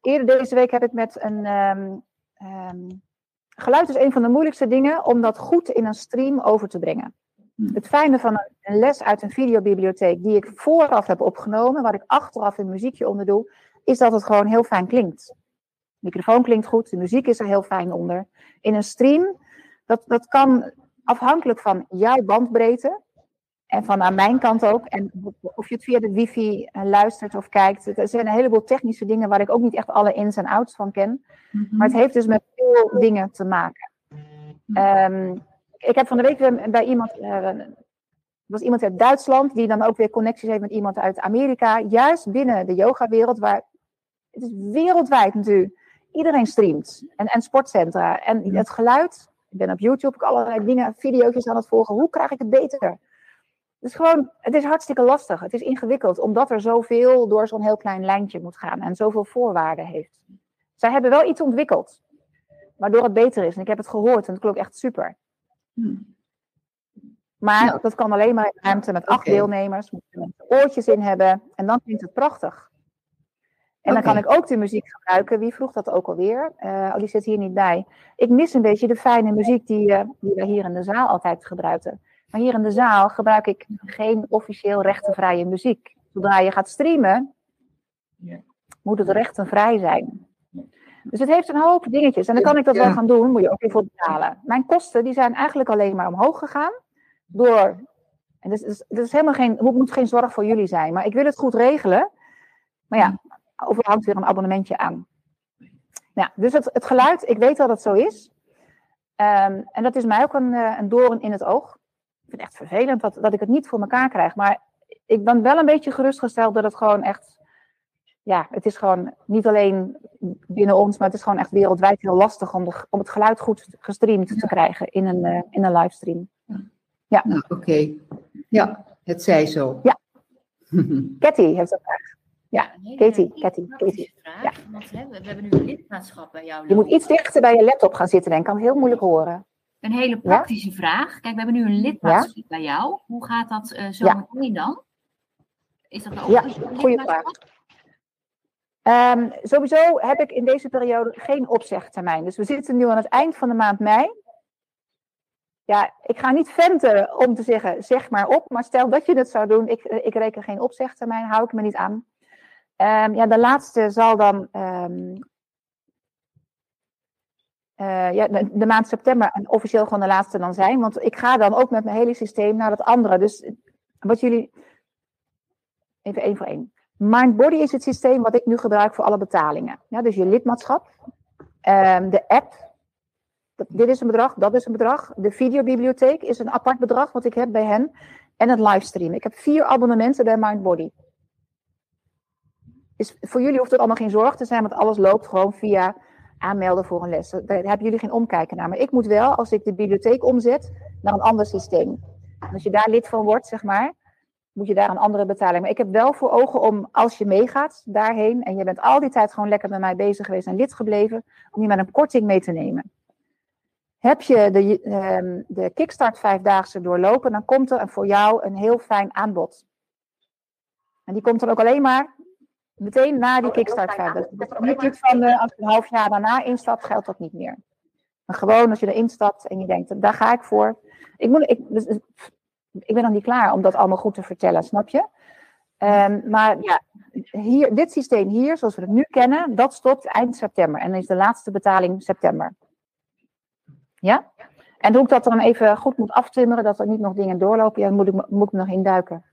Eerder deze week heb ik met een, um, Um, geluid is een van de moeilijkste dingen om dat goed in een stream over te brengen. Hmm. Het fijne van een les uit een videobibliotheek die ik vooraf heb opgenomen, waar ik achteraf een muziekje onder doe, is dat het gewoon heel fijn klinkt. De microfoon klinkt goed, de muziek is er heel fijn onder. In een stream, dat, dat kan afhankelijk van jouw bandbreedte, en van aan mijn kant ook. En of je het via de wifi eh, luistert of kijkt. Er zijn een heleboel technische dingen waar ik ook niet echt alle ins en outs van ken. Mm -hmm. Maar het heeft dus met veel dingen te maken. Um, ik heb van de week bij iemand. Uh, was iemand uit Duitsland die dan ook weer connecties heeft met iemand uit Amerika. Juist binnen de yogawereld, waar het is wereldwijd natuurlijk. Iedereen streamt. En, en sportcentra. En het geluid. Ik ben op YouTube ook allerlei dingen, video's aan het volgen. Hoe krijg ik het beter? Het is gewoon, het is hartstikke lastig. Het is ingewikkeld, omdat er zoveel door zo'n heel klein lijntje moet gaan en zoveel voorwaarden heeft. Zij hebben wel iets ontwikkeld, waardoor het beter is. En ik heb het gehoord en het klonk echt super. Hmm. Maar dat kan alleen maar in ruimte met acht okay. deelnemers, moet er oortjes in hebben en dan klinkt het prachtig. En okay. dan kan ik ook de muziek gebruiken. Wie vroeg dat ook alweer? Uh, oh, die zit hier niet bij. Ik mis een beetje de fijne muziek die, uh, die we hier in de zaal altijd gebruikten. Maar hier in de zaal gebruik ik geen officieel rechtenvrije muziek. Zodra je gaat streamen, moet het rechtenvrij zijn. Dus het heeft een hoop dingetjes. En dan kan ik dat wel gaan doen, moet je ook weer voor betalen. Mijn kosten die zijn eigenlijk alleen maar omhoog gegaan. Door. En dat is helemaal geen, het moet geen zorg voor jullie zijn. Maar ik wil het goed regelen. Maar ja, overal hangt weer een abonnementje aan. Ja, dus het, het geluid, ik weet dat het zo is. Um, en dat is mij ook een, een doorn in het oog vind het echt vervelend dat, dat ik het niet voor elkaar krijg. Maar ik ben wel een beetje gerustgesteld dat het gewoon echt. Ja, het is gewoon niet alleen binnen ons, maar het is gewoon echt wereldwijd heel lastig om, de, om het geluid goed gestreamd te krijgen in een, uh, in een livestream. Ja. Nou, oké. Okay. Ja, het zij zo. Ja. Cathy heeft een vraag. Ja, Katie, Katie, Katie. Ja. Want, hè, we, we hebben nu een lidmaatschap bij jou. Je moet iets dichter bij je laptop gaan zitten, ik. kan heel moeilijk horen. Een hele praktische ja? vraag. Kijk, we hebben nu een lidmaatschap bij jou. Hoe gaat dat uh, zo meteen dan? Is dat ook ja, goede vraag. Ehm, sowieso heb ik in deze periode geen opzegtermijn. Dus we zitten nu aan het eind van de maand mei. Ja, ik ga niet venten om te zeggen, zeg maar op. Maar stel dat je het zou doen, ik, ik reken geen opzegtermijn, hou ik me niet aan. Ehm, ja, de laatste zal dan ehm, eh, ja, de, maand september en officieel gewoon de laatste dan zijn. Want ik ga dan ook met mijn hele systeem naar het andere. Dus wat jullie. Even één voor één. Mindbody is het systeem wat ik nu gebruik voor alle betalingen. Ja, dus je lidmaatschap, ehm, de app. Dat, dit is een bedrag, dat is een bedrag. De videobibliotheek is een apart bedrag wat ik heb bij hen. En het livestream. Ik heb vier abonnementen bij Mindbody. Dus voor jullie hoeft het allemaal geen zorg te zijn, want alles loopt gewoon via aanmelden voor een les. Daar hebben jullie geen omkijken naar. Maar ik moet wel, als ik de bibliotheek omzet, naar een ander systeem. Als je daar lid van wordt, zeg maar, moet je daar een andere betaling. Maar ik heb wel voor ogen om, als je meegaat daarheen, en je bent al die tijd gewoon lekker met mij bezig geweest en lid gebleven, om je met een korting mee te nemen. Heb je de, um, de Kickstart Vijfdaagse doorlopen, dan komt er voor jou een heel fijn aanbod. En die komt dan ook alleen maar meteen na die Kickstart Vijfdaagse. Dus niet van uh, als je een half jaar daarna instapt, geldt dat niet meer. Maar gewoon als je erin stapt en je denkt, daar ga ik voor. Ik, moet, ik, dus, ik ben nog niet klaar om dat allemaal goed te vertellen, snap je? Um, maar ja, hier, dit systeem hier, zoals we het nu kennen, dat stopt eind september. En dan is de laatste betaling september. Ja? En hoe ik dat dan even goed moet aftimmeren, dat er niet nog dingen doorlopen, ja, moet ik, moet ik nog induiken.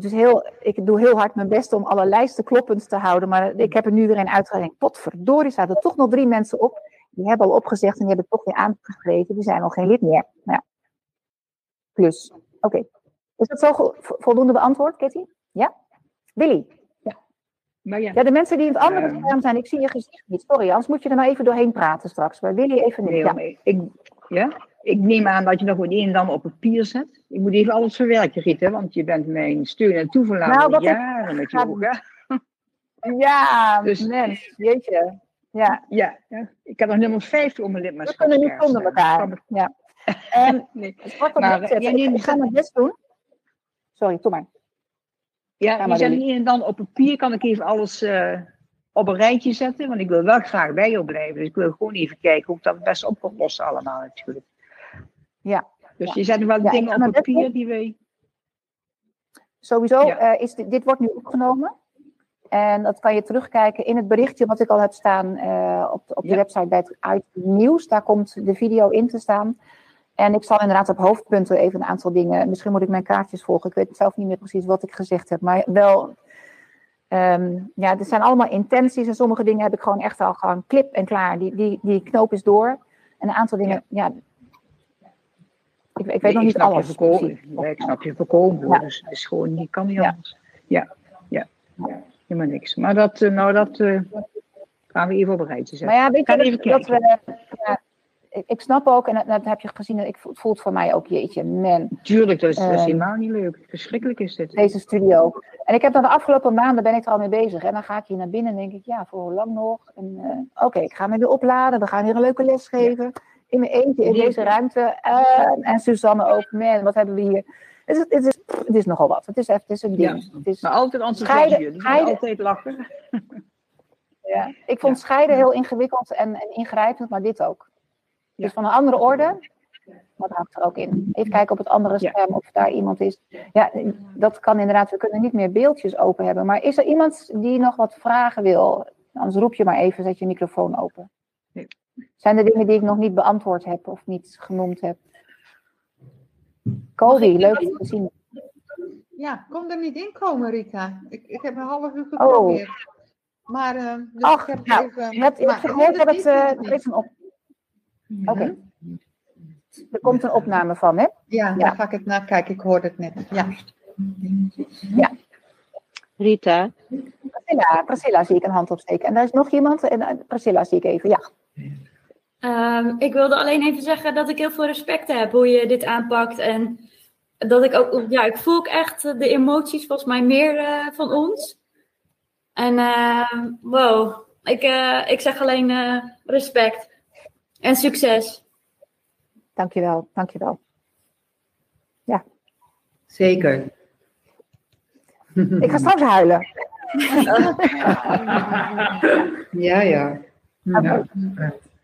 Dus heel, ik doe heel hard mijn best om alle lijsten kloppend te houden, maar ik heb er nu weer een uitgerekend. Potverdorie, zaten er toch nog drie mensen op. Die hebben al opgezegd en die hebben toch weer aangegeven. Die zijn al geen lid meer. Ja. Plus. Oké. Is dat zo voldoende beantwoord, Kitty? Ja? Ja. Maar ja. ja, de mensen die in het andere uh, scherm zijn, ik zie je gezicht niet. Sorry, anders moet je er maar even doorheen praten straks. Maar Willy even niet. Nee, ja. Ik, ja? Ik neem aan dat je nog wat een en dan op papier zet. Ik moet even alles verwerken, Riet, want je bent mijn steun en toeverlaat nou, jaren ik... met hè? Ja, dus, mens, jeetje. Ja. Ja, ja, ik heb nog nummer 50 om mijn lidmaatschap. We kunnen niet zonder elkaar. Ja. En, nee. Maar, ja, ik ga mijn best doen. Sorry, kom maar. Ja, je zet niet en dan op papier kan ik even alles uh, op een rijtje zetten, want ik wil wel graag bij jou blijven. Dus ik wil gewoon even kijken hoe ik dat het best op kan lossen allemaal natuurlijk. Ja. Dus je zet wel dingen op papier die we... Sowieso, uh, is dit, dit wordt nu opgenomen. En dat kan je terugkijken in het berichtje wat ik al heb staan uh, op, de, op de website bij het uit nieuws. Daar komt de video in te staan. En ik zal inderdaad op hoofdpunten even een aantal dingen. Misschien moet ik mijn kaartjes volgen. Ik weet zelf niet meer precies wat ik gezegd heb. Maar wel. Um, ja, er zijn allemaal intenties. En sommige dingen heb ik gewoon echt al gewoon klip en klaar. Die, die, die knoop is door. En een aantal dingen. Ja. ja ik, ik weet nee, nog niet alles. Voorkomen. Ik snap je voorkomen. Ja. Dus het is gewoon, die kan niet anders. Ja, ja. ja. Helemaal niks. Maar dat, uh, nou, dat uh, gaan we even op een rijtje zetten. Maar ja, weet je, dat, even dat we, ja, ik, snap ook, en dat, dat, heb je gezien, ik, het voelt voor mij ook, jeetje, man. Tuurlijk, dat is, dat is helemaal niet leuk. Verschrikkelijk is dit. Deze studio. En ik heb dan de afgelopen maanden, ben ik er al mee bezig. En dan ga ik hier naar binnen en denk ik, ja, voor hoe lang nog? En uh, oké, okay, ik ga me weer opladen, we gaan hier een leuke les geven. Ja. In mijn eentje, in deze ruimte. en Suzanne ook, man, wat hebben we hier? Het is, het, is, het is nogal wat. Het is, het is een ding. Ja, het is maar altijd enthousiast. Dus scheiden, altijd lachen. Ja, ik vond ja. scheiden heel ingewikkeld en, en, ingrijpend, maar dit ook. Ja. Dus van een andere orde, dat houdt er ook in. Even kijken op het andere scherm of daar iemand is. Ja, dat kan inderdaad. We kunnen niet meer beeldjes open hebben. Maar is er iemand die nog wat vragen wil? Anders roep je maar even, zet je microfoon open. Zijn er dingen die ik nog niet beantwoord heb of niet genoemd heb? Colby, leuk om te zien. Ja, kom er niet in komen, Rita. Ik, ik heb een half uur geprobeerd. Oh. Maar, uh, dus Ach, ik heb nou, even... hebt, je hebt gehoord dat het, uh, er is een op... Oké. Okay. Er komt een opname van, hè? Ja, daar ga ik het naar kijken. Ik hoorde het net. Ja. ja. Rita. Priscilla, Priscilla zie ik een hand opsteken. En daar is nog iemand. En uh, Priscilla zie ik even, ja. Um, ik wilde alleen even zeggen dat ik heel veel respect heb hoe je dit aanpakt. En dat ik ook, ja, ik voel ook echt de emoties volgens mij meer uh, van ons. En uh, wow, ik, uh, ik zeg alleen uh, respect en succes. Dankjewel, dankjewel. Ja. Zeker. Ik ga straks huilen. Ja, ja.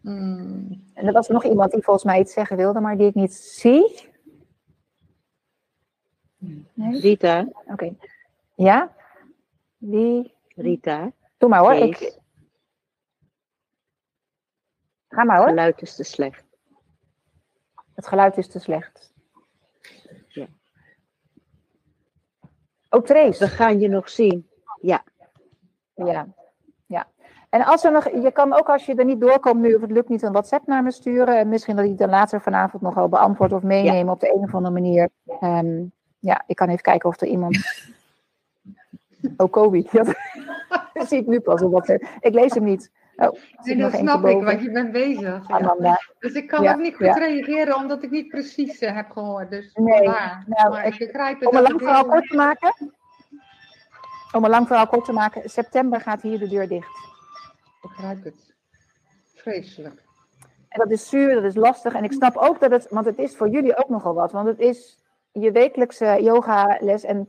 Oké. En er was nog iemand die volgens mij iets zeggen wilde, maar die ik niet zie. Nee? Rita, Oké. Ja? Wie? Rita. Doe maar hoor. Ik... Ga maar hoor. Geluid is te slecht. Het geluid is te slecht. Ja. Oh, Trace. We gaan je nog zien. Ja. Ja. En als er nog, je kan ook als je er niet doorkomt nu of het lukt niet een WhatsApp naar me sturen. En misschien dat ik dan later vanavond nog wel beantwoord of meenemen op de een of andere manier. Ehm, ja, ik kan even kijken of er iemand. Oh, Kobe. Dat zie ik nu pas op WhatsApp. Ik lees hem niet. Oh, Nee, dat snap ik, want je bent bezig. ja. Dus ik kan Ja, ook niet goed ja. reageren, omdat ik niet precies eh, heb gehoord. Dus Nee, nou, maar ik begrijp het Om een lang verhaal kort te maken. Om een lang verhaal kort te maken. September gaat hier de deur dicht. Begrijp het. Vreselijk. En dat is zuur, dat is lastig. En ik snap ook dat het, want het is voor jullie ook nogal wat. Want het is je wekelijkse yogales. En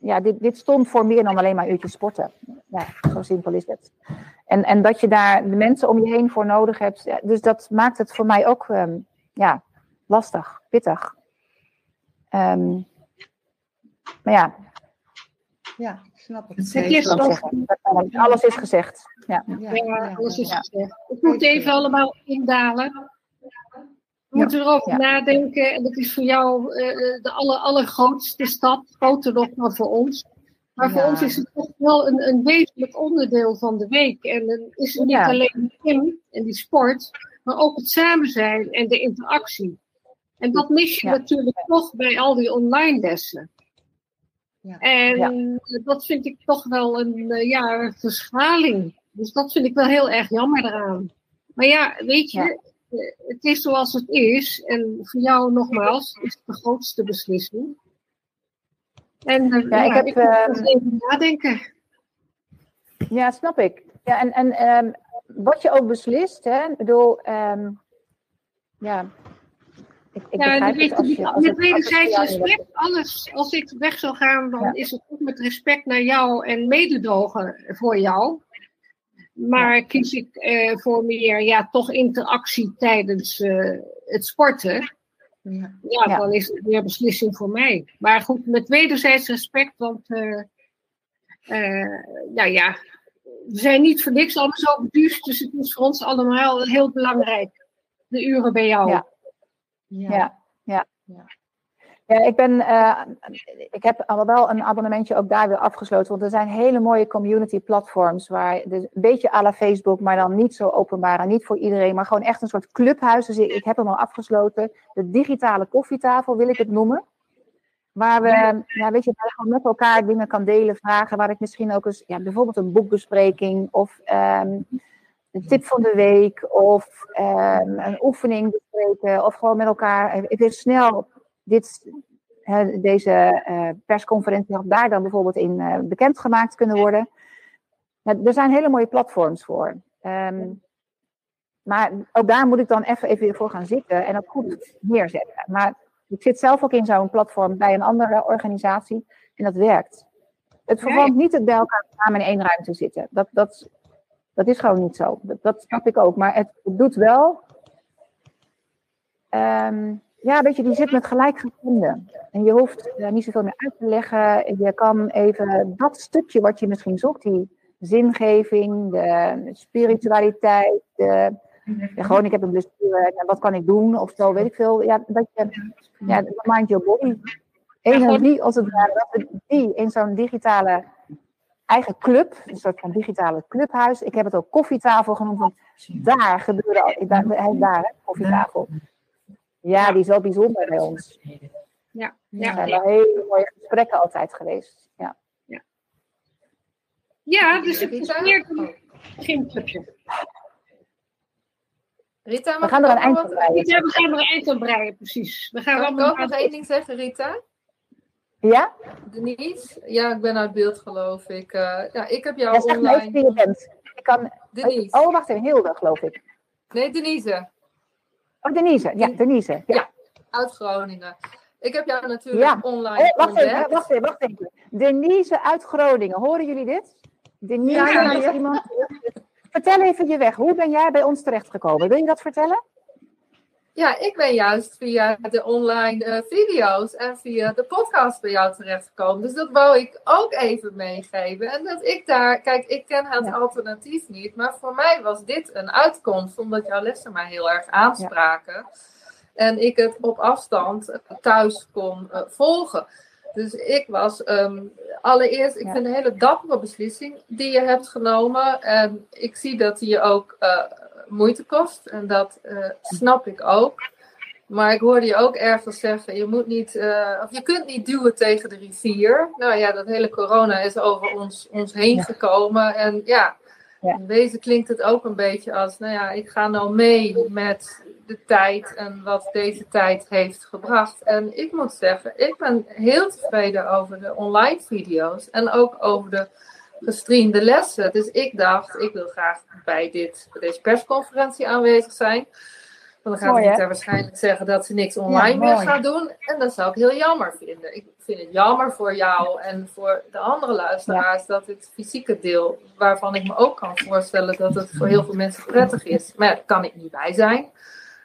ja, dit, dit stond voor meer dan alleen maar uurtjes sporten. Ja, zo simpel is het. En, en dat je daar de mensen om je heen voor nodig hebt. ja, Dus dat maakt het voor mij ook ehm, ja, lastig, pittig. Ehm, maar ja, Ja, ik snap het. Het is alles is gezegd. Ja. Ja, alles is ja. gezegd. Het moet even allemaal indalen. We moeten erover Ja. nadenken. En dat is voor jou eh, de aller, allergrootste stap. Groter nog dan voor ons. Maar voor Ja. ons is het toch wel een, een wezenlijk onderdeel van de week. En dan is het niet Ja. alleen de gym en die sport. Maar ook het samen zijn en de interactie. En dat mis je Ja. natuurlijk toch bij al die online lessen. Ja. En Ja. dat vind ik toch wel een eh, ja, een verschraling. Dus dat vind ik wel heel erg jammer eraan. Maar ja, weet je, Ja. eh, het is zoals het is. En voor jou nogmaals, is het de grootste beslissing. En eh, Ja, ja, ik heb, ik moet ehm, eens even nadenken. Ja, snap ik. Ja, en, en ehm, wat je ook beslist, hè, ik bedoel, ehm, ja, ik, ik Ja, en begrijp weet het als je, je... Als met wederzijds respect, alles. Als ik weg zou gaan, dan Ja. is het ook met respect naar jou en mededogen voor jou. Maar kies ik eh, voor meer, ja, toch interactie tijdens eh, het sporten. Ja. Dan is het weer beslissing voor mij. Maar goed, met wederzijds respect, want eh, eh, nou ja, we zijn niet voor niks allemaal zo beduusd, dus het is voor ons allemaal heel belangrijk. De uren bij jou. Ja. Ja. Ja, ja. Ja. Ik, ben, eh, ik heb al wel een abonnementje ook daar weer afgesloten. Want er zijn hele mooie community platforms. Waar, dus een beetje à la Facebook, maar dan niet zo openbaar en niet voor iedereen. Maar gewoon echt een soort clubhuis. Dus ik, ik heb hem al afgesloten. De digitale koffietafel wil ik het noemen. Waar we, ja, weet je, waar gewoon met elkaar dingen kan delen, vragen. Waar ik misschien ook eens, ja, bijvoorbeeld een boekbespreking of ehm, een tip van de week of ehm, een oefening bespreken. Of gewoon met elkaar even, even snel dit, deze eh, persconferentie had daar dan bijvoorbeeld in eh, bekendgemaakt kunnen worden. Ja, er zijn hele mooie platforms voor. Ehm, maar ook daar moet ik dan even, even voor gaan zitten en dat goed neerzetten. Maar ik zit zelf ook in zo'n platform bij een andere organisatie en dat werkt. Het vervangt niet het bij elkaar samen in één ruimte zitten. Dat, dat, dat is gewoon niet zo. Dat, snap ik ook. Maar het, doet wel. ehm, ja, weet je, die zit met gelijkgestemden. En je hoeft er niet zoveel meer uit te leggen. Je kan even dat stukje wat je misschien zoekt, die zingeving, de spiritualiteit, gewoon ik heb een blessure en wat kan ik doen of zo, weet ik veel. Ja, dat je, ja, mind your body. Energie als het ware, dat we die in zo'n digitale eigen club, een soort van digitale clubhuis. Ik heb het ook koffietafel genoemd, want daar gebeuren al, daar, daar, daar hè, koffietafel. Ja, die is wel bijzonder bij ons. Ja, Er ja, zijn ja. wel hele mooie gesprekken altijd geweest. Ja. ja dus het is Rita? meer een gymclubje. Rita, We mag gaan ik er een eind aan breien. Ja, we gaan er een eind aan breien, precies. We gaan Mag ik allemaal ook nog één ding zeggen, Rita? Ja? Denise? Ja, ik ben uit beeld, geloof ik. Eh, ja, ik heb Ja, jou zeg wie je online. bent. Ik kan... Denise. Oh, wacht even. Hilde, geloof ik. Nee, Denise. Oh, Denise. Ja, Denise. Ja. Ja, uit Groningen. Ik heb jou natuurlijk Ja. online Oh, wacht even, wacht even, wacht even. Denise uit Groningen. Horen jullie dit? Denise, ja. iemand... Vertel even je weg. Hoe ben jij bij ons terechtgekomen? Wil je dat vertellen? Ja, ik ben juist via de online eh, video's en via de podcast bij jou terechtgekomen. Dus dat wou ik ook even meegeven. En dat ik daar, kijk, ik ken het alternatief niet, maar voor mij was dit een uitkomst, omdat jouw lessen mij heel erg aanspraken. En ik het op afstand eh, thuis kon eh, volgen. Dus ik was ehm, allereerst, ik Ja. vind een hele dappere beslissing die je hebt genomen. En ik zie dat die je ook moeite kost. En dat eh, snap ik ook. Maar ik hoorde je ook ergens zeggen, je moet niet, eh, of je kunt niet duwen tegen de rivier. Nou ja, dat hele corona is over ons, ons heen gekomen. En ja, in wezen klinkt het ook een beetje als, nou ja, ik ga nou mee met de tijd en wat deze tijd heeft gebracht. En ik moet zeggen, ik ben heel tevreden over de online video's en ook over de gestreamde lessen. Dus ik dacht, ik wil graag bij, dit, bij deze persconferentie aanwezig zijn. Want dan gaat Mooi, Rita waarschijnlijk zeggen dat ze niks online Ja, meer gaat doen. En dat zou ik heel jammer vinden. Ik vind het jammer voor jou en voor de andere luisteraars dat het fysieke deel, waarvan ik me ook kan voorstellen dat het voor heel veel mensen prettig is. Maar ja, daar kan ik niet bij zijn.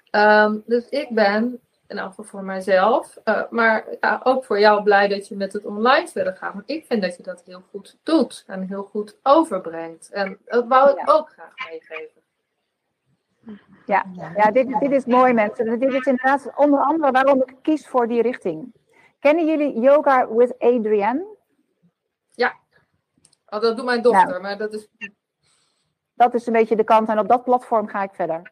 Ehm, dus ik ben, in elk geval voor mijzelf, eh, maar ja, ook voor jou blij dat je met het online verder gaat. Want ik vind dat je dat heel goed doet en heel goed overbrengt. En dat wou ik ook graag meegeven. Ja, ja dit, dit is mooi mensen. Dit is inderdaad onder andere waarom ik kies voor die richting. Kennen jullie Yoga with Adrienne? Ja, oh, dat doet mijn dochter, Nou. maar dat is. Dat is een beetje de kant en op dat platform ga ik verder.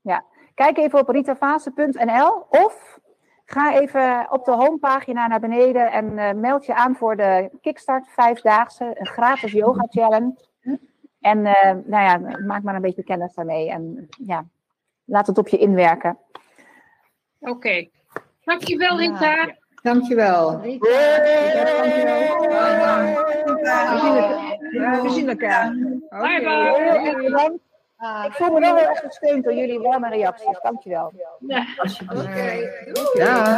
Ja. Kijk even op ritavase.nl of ga even op de homepagina naar beneden en eh, meld je aan voor de Kickstart Vijfdaagse, een gratis yoga challenge. En eh, nou ja, maak maar een beetje kennis daarmee en ja, laat het op je inwerken. Oké. Dankjewel, Rita. Dankjewel. We zien elkaar. Ja, we zien elkaar. Bye Heel bedankt. Ik voel me wel heel erg gesteund door jullie warme reacties. Dankjewel. Ja. Oké. Ja.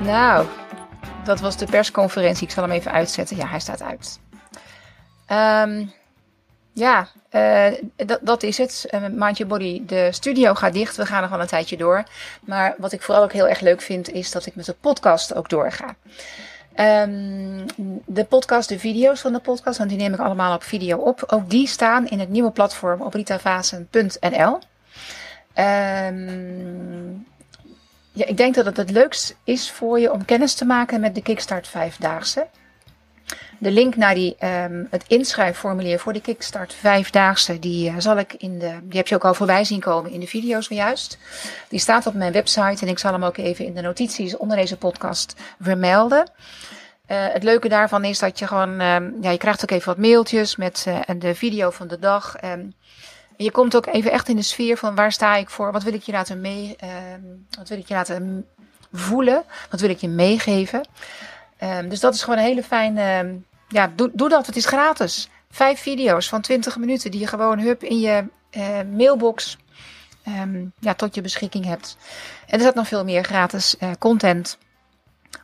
Nou, dat was de persconferentie. Ik zal hem even uitzetten. Ja, hij staat uit. Ehm, ja, eh, dat, dat is het. Uh, Mind Your Body, de studio gaat dicht. We gaan nog wel een tijdje door. Maar wat ik vooral ook heel erg leuk vind, is dat ik met de podcast ook doorga. Ehm, de podcast, de video's van de podcast, want die neem ik allemaal op video op. Ook die staan in het nieuwe platform op ritavasen.nl. Ehm ja, ik denk dat het het leukst is voor je om kennis te maken met de Kickstart Vijfdaagse. De link naar die, um, het inschrijfformulier voor de Kickstart Vijfdaagse, die uh, zal ik in de, die heb je ook al voorbij zien komen in de video's zojuist. Die staat op mijn website en ik zal hem ook even in de notities onder deze podcast vermelden. Uh, het leuke daarvan is dat je gewoon, um, ja, je krijgt ook even wat mailtjes met uh, de video van de dag. Um, je komt ook even echt in de sfeer van waar sta ik voor, wat wil ik je laten mee, wat wil ik je laten voelen, wat wil ik je meegeven. Dus dat is gewoon een hele fijne, ja, doe, dat, het is gratis. Vijf video's van 20 minuten die je gewoon hup in je uh, mailbox um, ja, tot je beschikking hebt. En er staat nog veel meer gratis uh, content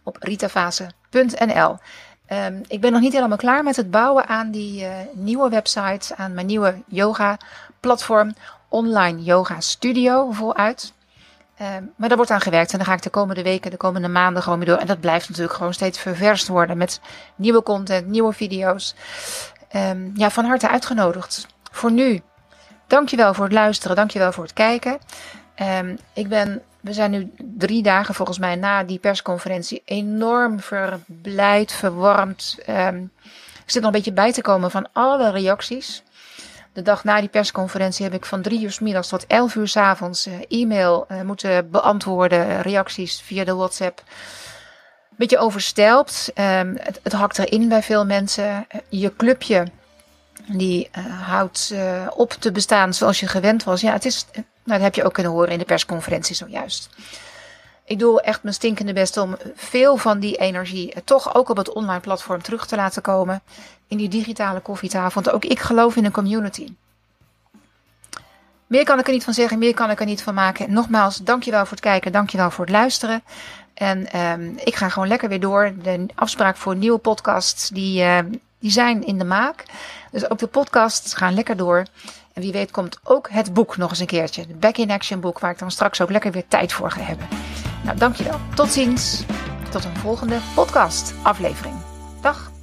op ritafase.nl. Um, ik ben nog niet helemaal klaar met het bouwen aan die uh, nieuwe website, aan mijn nieuwe yoga platform, online yoga studio voluit. Um, maar daar wordt aan gewerkt en dan ga ik de komende weken, de komende maanden gewoon mee door. En dat blijft natuurlijk gewoon steeds ververst worden met nieuwe content, nieuwe video's. Um, ja, van harte uitgenodigd. Voor nu, dankjewel voor het luisteren, dankjewel voor het kijken. Um, ik ben, we zijn nu drie dagen volgens mij na die persconferentie enorm verblijd, verwarmd. Ik zit nog een beetje bij te komen van alle reacties. De dag na die persconferentie heb ik van drie uur s middags tot elf uur s avonds uh, e-mail uh, moeten beantwoorden, reacties via de WhatsApp. Beetje overstelpt. Um, het, het hakt erin bij veel mensen. Je clubje die houdt op te bestaan zoals je gewend was. Ja, het is, nou, dat heb je ook kunnen horen in de persconferentie zojuist. Ik doe echt mijn stinkende best om veel van die energie eh, toch ook op het online platform terug te laten komen. In die digitale koffietafel. Want ook ik geloof in een community. Meer kan ik er niet van zeggen, meer kan ik er niet van maken. Nogmaals, dankjewel voor het kijken, dankjewel voor het luisteren. En ehm, ik ga gewoon lekker weer door. De afspraak voor nieuwe podcasts, die, eh, die zijn in de maak. Dus ook de podcasts gaan lekker door. En wie weet komt ook het boek nog eens een keertje. Het Back in Action boek, waar ik dan straks ook lekker weer tijd voor ga hebben. Nou, dankjewel. Tot ziens. Tot een volgende podcast aflevering. Dag.